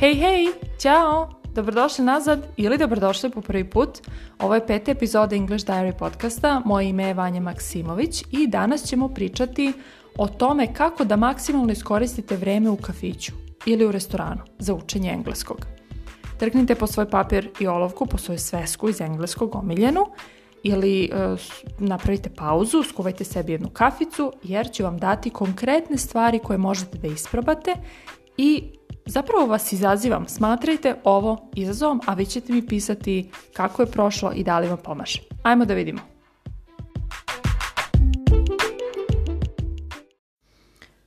Hej, hej, ćao! Dobrodošli nazad ili dobrodošli po prvi put. Ovo je peta epizoda English Diary podcasta. Moje ime je Vanja Maksimović i danas ćemo pričati o tome kako da maksimalno iskoristite vreme u kafiću ili u restoranu za učenje engleskog. Trknite po svoj papir i olovku, po svoju svesku iz engleskog omiljenu ili e, napravite pauzu, skuvajte sebi jednu kaficu jer ću vam dati konkretne stvari koje možete da isprobate i Zapravo vas izazivam, smatrajte ovo izazovom, a vi ćete mi pisati kako je prošlo i da li vam pomaže. Ajmo da vidimo.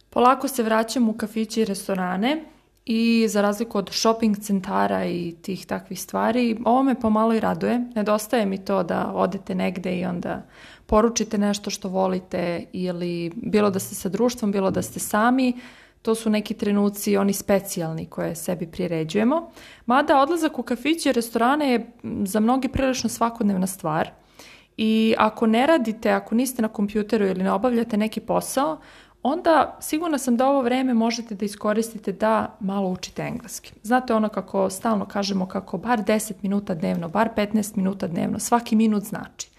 Polako se vraćam u kafići i restorane i za razliku od shopping centara i tih takvih stvari, ovo me pomalo i raduje. Nedostaje mi to da odete negde i onda poručite nešto što volite ili bilo da ste sa društvom, bilo da ste sami, to su neki trenuci, oni specijalni koje sebi priređujemo. Mada odlazak u kafiće i restorane je za mnogi prilično svakodnevna stvar. I ako ne radite, ako niste na kompjuteru ili ne obavljate neki posao, onda sigurna sam da ovo vreme možete da iskoristite da malo učite engleski. Znate ono kako stalno kažemo kako bar 10 minuta dnevno, bar 15 minuta dnevno, svaki minut znači.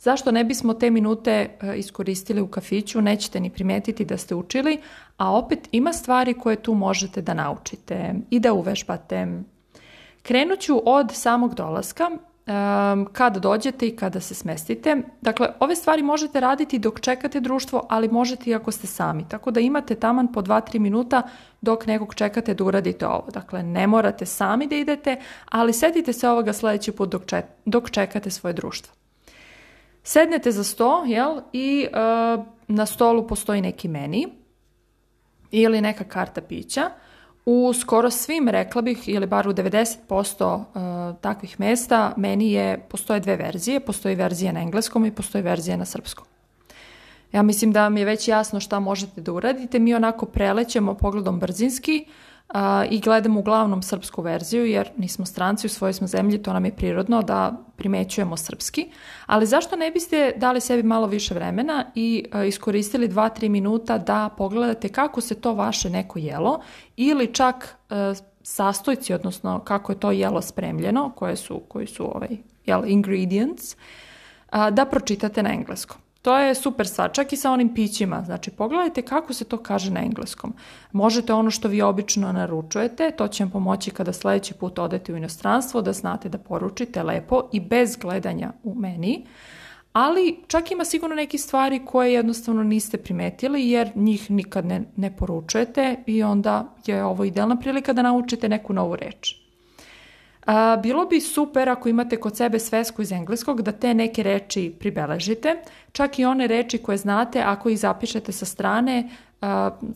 Zašto ne bismo te minute e, iskoristili u kafiću, nećete ni primijetiti da ste učili, a opet ima stvari koje tu možete da naučite i da uvežbate. Krenut ću od samog dolaska, e, kada dođete i kada se smestite. Dakle, ove stvari možete raditi dok čekate društvo, ali možete i ako ste sami. Tako da imate taman po 2-3 minuta dok nekog čekate da uradite ovo. Dakle, ne morate sami da idete, ali setite se ovoga sljedeći put dok čekate svoje društvo. Sednete za sto jel, i e, na stolu postoji neki meni ili neka karta pića. U skoro svim, rekla bih, ili bar u 90% e, takvih mjesta, meni je, postoje dve verzije. Postoji verzija na engleskom i postoji verzija na srpskom. Ja mislim da vam je već jasno šta možete da uradite. Mi onako prelećemo pogledom brzinski i gledamo uglavnom srpsku verziju jer nismo stranci u svojoj smo zemlji, to nam je prirodno da primećujemo srpski, ali zašto ne biste dali sebi malo više vremena i e, iskoristili 2-3 minuta da pogledate kako se to vaše neko jelo ili čak e, sastojci, odnosno kako je to jelo spremljeno, koje su, koji su ovaj, jel, ingredients, da pročitate na engleskom. To je super stvar, čak i sa onim pićima. Znači, pogledajte kako se to kaže na engleskom. Možete ono što vi obično naručujete, to će vam pomoći kada sljedeći put odete u inostranstvo, da znate da poručite lepo i bez gledanja u meni. Ali čak ima sigurno neke stvari koje jednostavno niste primetili jer njih nikad ne, ne poručujete i onda je ovo idealna prilika da naučite neku novu reč. A, bilo bi super ako imate kod sebe svesku iz engleskog da te neke reči pribeležite, čak i one reči koje znate ako ih zapišete sa strane,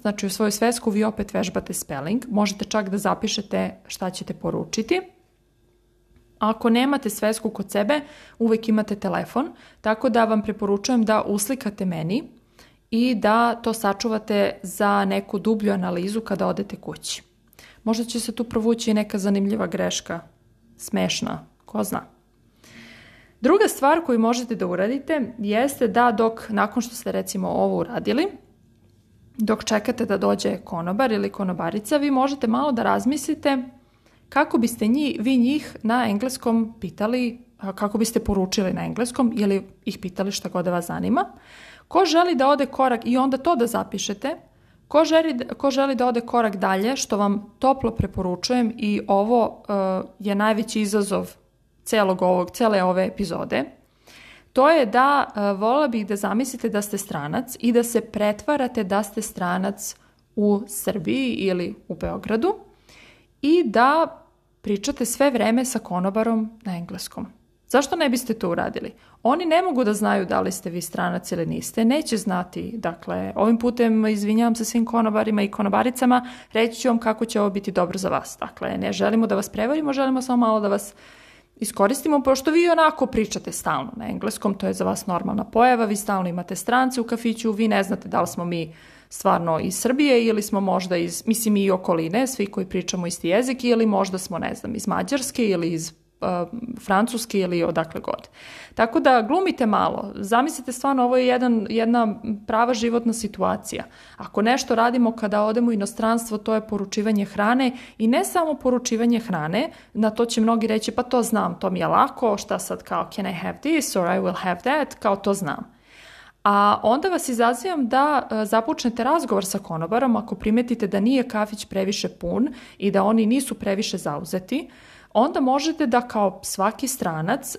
znači u svoju svesku vi opet vežbate spelling, možete čak da zapišete šta ćete poručiti. ako nemate svesku kod sebe, uvek imate telefon, tako da vam preporučujem da uslikate meni i da to sačuvate za neku dublju analizu kada odete kući. Možda će se tu provući neka zanimljiva greška smešna, ko zna. Druga stvar koju možete da uradite jeste da dok, nakon što ste recimo ovo uradili, dok čekate da dođe konobar ili konobarica, vi možete malo da razmislite kako biste vi njih na engleskom pitali, kako biste poručili na engleskom ili ih pitali šta god da vas zanima. Ko želi da ode korak i onda to da zapišete, Ko želi, da ode korak dalje, što vam toplo preporučujem i ovo e, je najveći izazov celog ovog, cele ove epizode, to je da uh, e, vola bih da zamislite da ste stranac i da se pretvarate da ste stranac u Srbiji ili u Beogradu i da pričate sve vreme sa konobarom na engleskom. Zašto ne biste to uradili? Oni ne mogu da znaju da li ste vi stranac ili niste, neće znati. Dakle, ovim putem izvinjavam se svim konobarima i konobaricama, reći ću vam kako će ovo biti dobro za vas. Dakle, ne želimo da vas prevarimo, želimo samo malo da vas iskoristimo, pošto vi onako pričate stalno na engleskom, to je za vas normalna pojava, vi stalno imate strance u kafiću, vi ne znate da li smo mi stvarno iz Srbije ili smo možda iz, mislim i okoline, svi koji pričamo isti jezik, ili možda smo, ne znam, iz Mađarske ili iz Eh, francuski ili odakle god. Tako da glumite malo. Zamislite stvarno, ovo je jedan, jedna prava životna situacija. Ako nešto radimo kada odemo u inostranstvo, to je poručivanje hrane i ne samo poručivanje hrane, na to će mnogi reći pa to znam, to mi je lako, šta sad kao can I have this or I will have that, kao to znam. A onda vas izazivam da eh, započnete razgovor sa konobarom ako primetite da nije kafić previše pun i da oni nisu previše zauzeti onda možete da kao svaki stranac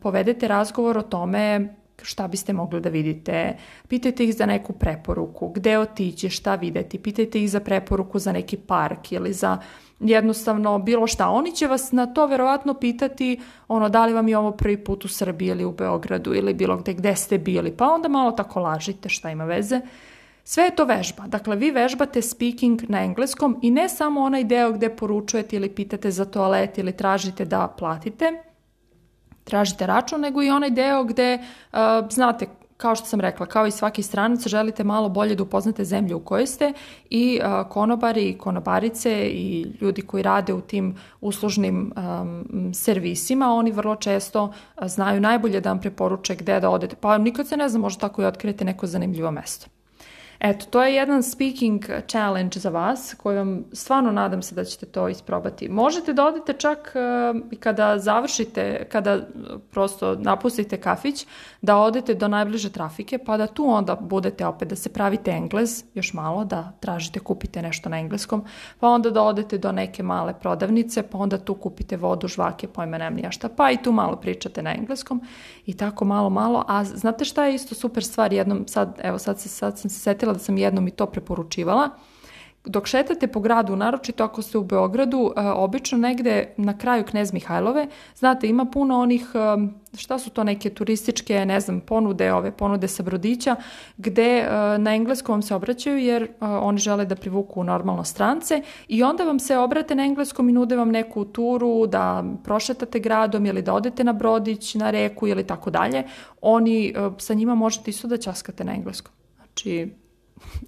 povedete razgovor o tome šta biste mogli da vidite, pitajte ih za neku preporuku, gde otići, šta videti, pitajte ih za preporuku za neki park ili za jednostavno bilo šta. Oni će vas na to verovatno pitati ono da li vam je ovo prvi put u Srbiji ili u Beogradu ili bilo gde, gde ste bili, pa onda malo tako lažite šta ima veze. Sve je to vežba. Dakle, vi vežbate speaking na engleskom i ne samo onaj deo gdje poručujete ili pitate za toalet ili tražite da platite, tražite račun, nego i onaj deo gdje e, znate kao što sam rekla, kao i svaki stranac, želite malo bolje da upoznate zemlju u kojoj ste i e, konobari i konobarice i ljudi koji rade u tim uslužnim e, servisima, oni vrlo često znaju najbolje da vam preporuče gdje da odete. Pa nikad se ne zna, možda tako i otkrijete neko zanimljivo mesto. Eto, to je jedan speaking challenge za vas koji vam stvarno nadam se da ćete to isprobati. Možete da odete čak eh, i kada završite, kada eh, prosto napustite kafić, da odete do najbliže trafike pa da tu onda budete opet da se pravite englez, još malo da tražite, kupite nešto na engleskom, pa onda da odete do neke male prodavnice, pa onda tu kupite vodu, žvake, pojma nemam ja šta, pa i tu malo pričate na engleskom i tako malo, malo. A znate šta je isto super stvar jednom, sad, evo sad, sad sam se setila da sam jednom i to preporučivala. Dok šetate po gradu, naročito ako ste u Beogradu, e, obično negde na kraju Knez Mihajlove, znate, ima puno onih, e, šta su to neke turističke, ne znam, ponude, ove ponude sa brodića, gde e, na engleskom se obraćaju jer oni žele da privuku normalno strance i onda vam se obrate na engleskom i nude vam neku turu da prošetate gradom ili da odete na brodić, na reku ili tako dalje. Oni, sa njima možete isto da časkate na engleskom. Znači,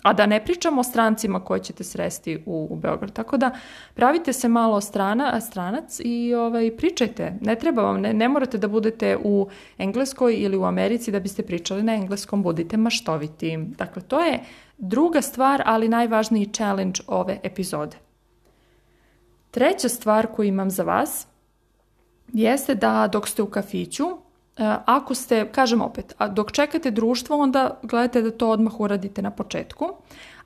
a da ne pričamo o strancima koje ćete sresti u, u Beogradu. Tako da pravite se malo strana, stranac i ovaj, pričajte. Ne treba vam, ne, ne morate da budete u Engleskoj ili u Americi da biste pričali na engleskom, budite maštoviti. Dakle, to je druga stvar, ali najvažniji challenge ove epizode. Treća stvar koju imam za vas jeste da dok ste u kafiću E, ako ste, kažem opet, dok čekate društvo, onda gledajte da to odmah uradite na početku.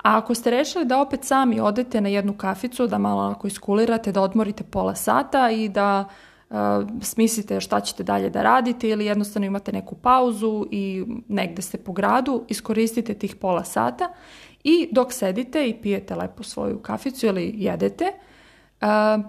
A ako ste rešili da opet sami odete na jednu kaficu, da malo onako iskulirate, da odmorite pola sata i da e, smislite šta ćete dalje da radite ili jednostavno imate neku pauzu i negde ste po gradu, iskoristite tih pola sata i dok sedite i pijete lepo svoju kaficu ili jedete, e,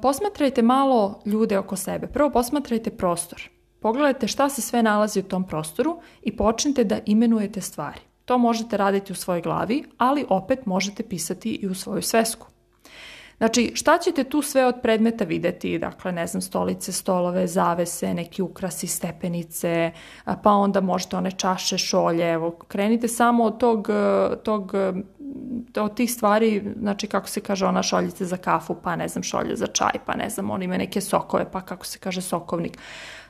posmatrajte malo ljude oko sebe. Prvo posmatrajte prostor. Pogledajte šta se sve nalazi u tom prostoru i počnite da imenujete stvari. To možete raditi u svojoj glavi, ali opet možete pisati i u svoju svesku. Znači, šta ćete tu sve od predmeta videti? Dakle, ne znam, stolice, stolove, zavese, neki ukrasi, stepenice, pa onda možete one čaše, šolje. Evo, krenite samo od tog, e, tog e, od tih stvari, znači kako se kaže ona šoljice za kafu, pa ne znam šolje za čaj, pa ne znam, on ima neke sokove, pa kako se kaže sokovnik.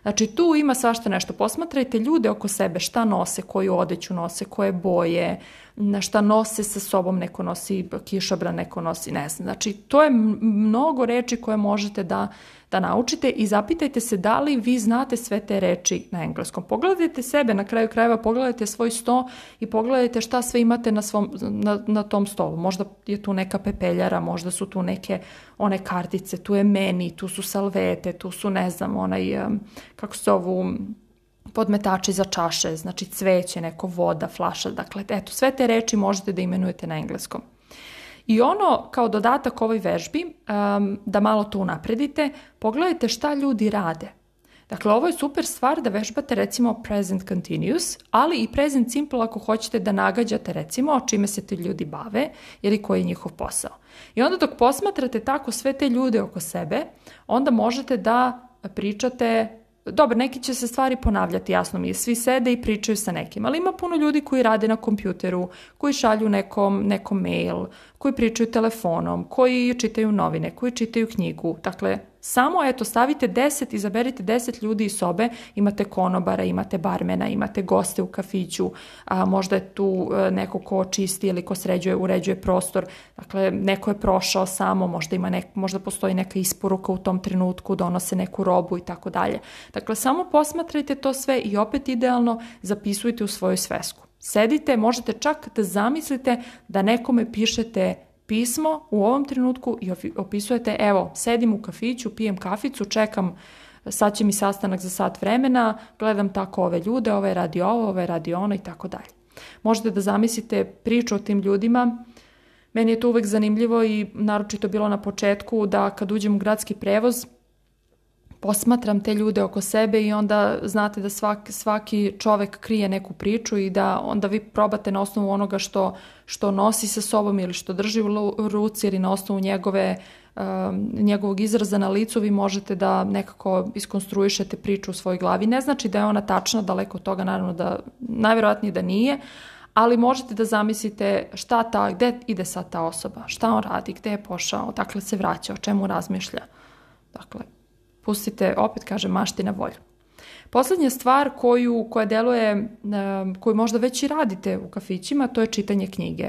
Znači tu ima svašta nešto. Posmatrajte ljude oko sebe, šta nose, koju odeću nose, koje boje, na šta nose sa sobom, neko nosi kišobran, neko nosi, ne znam. Znači, to je mnogo reči koje možete da, da naučite i zapitajte se da li vi znate sve te reči na engleskom. Pogledajte sebe, na kraju krajeva pogledajte svoj sto i pogledajte šta sve imate na, svom, na, na tom stolu. Možda je tu neka pepeljara, možda su tu neke one kartice, tu je meni, tu su salvete, tu su, ne znam, onaj, kako se ovu podmetači za čaše, znači cveće, neko voda, flaša, dakle, eto, sve te reči možete da imenujete na engleskom. I ono, kao dodatak ovoj vežbi, da malo to unapredite, pogledajte šta ljudi rade. Dakle, ovo je super stvar da vežbate recimo present continuous, ali i present simple ako hoćete da nagađate recimo o čime se ti ljudi bave ili koji je njihov posao. I onda dok posmatrate tako sve te ljude oko sebe, onda možete da pričate dobro, neki će se stvari ponavljati, jasno mi je, svi sede i pričaju sa nekim, ali ima puno ljudi koji rade na kompjuteru, koji šalju nekom, nekom mail, koji pričaju telefonom, koji čitaju novine, koji čitaju knjigu, dakle, samo eto stavite 10, izaberite 10 ljudi iz sobe, imate konobara, imate barmena, imate goste u kafiću, a možda je tu e, neko ko čisti ili ko sređuje, uređuje prostor. Dakle, neko je prošao samo, možda ima nek, možda postoji neka isporuka u tom trenutku, donose neku robu i tako dalje. Dakle, samo posmatrajte to sve i opet idealno zapisujte u svoju svesku. Sedite, možete čak da zamislite da nekome pišete pismo u ovom trenutku i opisujete, evo, sedim u kafiću, pijem kaficu, čekam sad će mi sastanak za sat vremena, gledam tako ove ljude, ove radi ovo, ovaj radi ono i tako dalje. Možete da zamislite priču o tim ljudima. Meni je to uvek zanimljivo i naročito bilo na početku da kad uđem u gradski prevoz, posmatram te ljude oko sebe i onda znate da svaki, svaki čovek krije neku priču i da onda vi probate na osnovu onoga što, što nosi sa sobom ili što drži u ruci ili na osnovu njegove um, njegovog izraza na licu vi možete da nekako iskonstruišete priču u svojoj glavi. Ne znači da je ona tačna, daleko od toga naravno da najvjerojatnije da nije, ali možete da zamislite šta ta, gde ide sad ta osoba, šta on radi, gde je pošao, dakle se vraća, o čemu razmišlja. Dakle, pustite, opet kažem, mašti na volju. Posljednja stvar koju, koja deluje, koju možda već i radite u kafićima, to je čitanje knjige.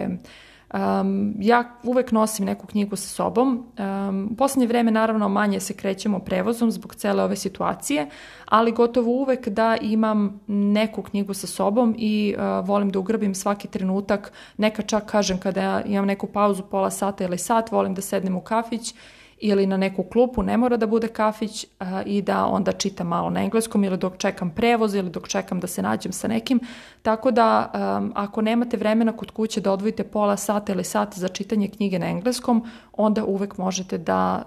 ja uvek nosim neku knjigu sa sobom. Um, posljednje vreme naravno manje se krećemo prevozom zbog cele ove situacije, ali gotovo uvek da imam neku knjigu sa sobom i eh, volim da ugrbim svaki trenutak. Neka čak kažem kada imam neku pauzu pola sata ili sat, volim da sednem u kafić ili na neku klupu, ne mora da bude kafić i da onda čitam malo na engleskom ili dok čekam prevoz ili dok čekam da se nađem sa nekim. Tako da ako nemate vremena kod kuće da odvojite pola sata ili sata za čitanje knjige na engleskom, onda uvek možete da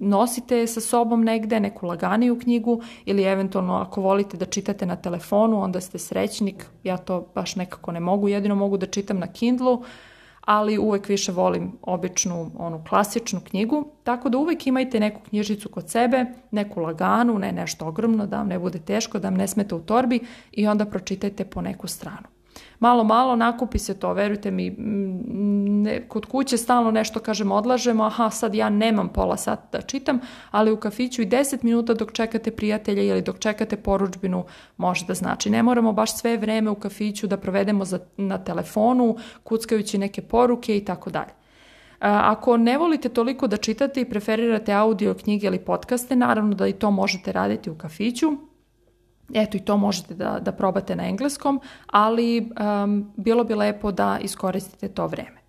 nosite sa sobom negde neku laganiju knjigu ili eventualno ako volite da čitate na telefonu, onda ste srećnik. Ja to baš nekako ne mogu, jedino mogu da čitam na Kindlu ali uvek više volim običnu onu klasičnu knjigu, tako da uvek imajte neku knjižicu kod sebe, neku laganu, ne nešto ogromno, da vam ne bude teško, da vam ne smete u torbi i onda pročitajte po neku stranu malo, malo nakupi se to, verujte mi, ne, kod kuće stalno nešto, kažem, odlažemo, aha, sad ja nemam pola sata da čitam, ali u kafiću i 10 minuta dok čekate prijatelje ili dok čekate poručbinu može da znači. Ne moramo baš sve vrijeme u kafiću da provedemo za, na telefonu, kuckajući neke poruke i tako dalje. E, ako ne volite toliko da čitate i preferirate audio knjige ili podcaste, naravno da i to možete raditi u kafiću. Eto i to možete da, da probate na engleskom, ali bilo bi lepo da iskoristite to vrijeme.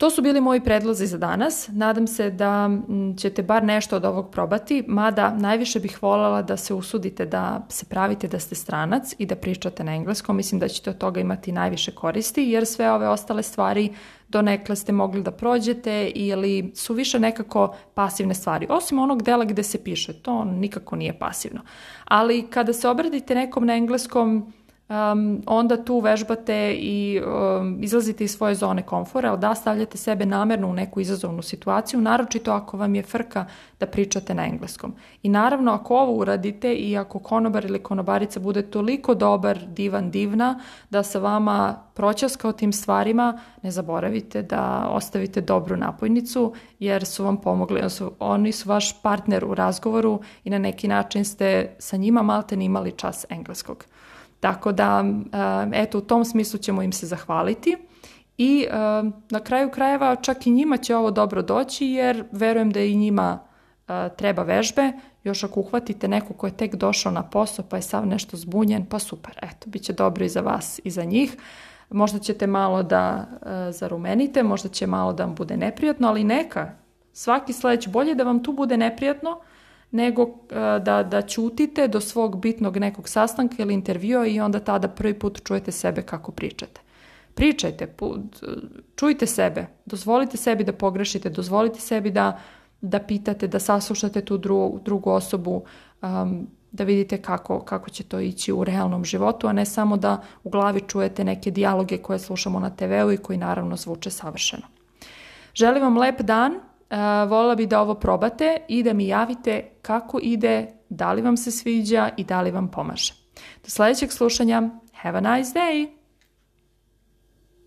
To su bili moji predlozi za danas. Nadam se da ćete bar nešto od ovog probati, mada najviše bih voljela da se usudite da se pravite da ste stranac i da pričate na engleskom. Mislim da ćete od toga imati najviše koristi, jer sve ove ostale stvari donekle ste mogli da prođete ili su više nekako pasivne stvari. Osim onog dela gdje se piše, to nikako nije pasivno. Ali kada se obradite nekom na engleskom, onda tu vežbate i izlazite iz svoje zone komfora, ali da stavljate sebe namjerno u neku izazovnu situaciju, naročito ako vam je frka da pričate na engleskom. I naravno ako ovo uradite i ako konobar ili konobarica bude toliko dobar, divan, divna, da sa vama pročaska o tim stvarima, ne zaboravite da ostavite dobru napojnicu jer su vam pomogli, oni su vaš partner u razgovoru i na neki način ste sa njima malte imali čas engleskog. Tako da, eh, eto, u tom smislu ćemo im se zahvaliti. I eh, na kraju krajeva čak i njima će ovo dobro doći jer verujem da i njima eh, treba vežbe. Još ako uhvatite neko ko je tek došao na posao pa je sav nešto zbunjen, pa super, eto, bit će dobro i za vas i za njih. Možda ćete malo da zarumenite, možda će malo da vam bude neprijatno, ali neka. Svaki sledeći, bolje da vam tu bude neprijatno nego e, da, da čutite do svog bitnog nekog sastanka ili intervjua i onda tada prvi put čujete sebe kako pričate. Pričajte, čujte sebe, dozvolite sebi da pogrešite, dozvolite sebi da, da pitate, da saslušate tu drugu osobu, da vidite kako, kako će to ići u realnom životu, a ne samo da u glavi čujete neke dijaloge koje slušamo na TV-u i koji naravno zvuče savršeno. Želim vam lep dan Eh, voljela bi da ovo probate i da mi javite kako ide, da li vam se sviđa i da li vam pomaže. Do sljedećeg slušanja, have a nice day!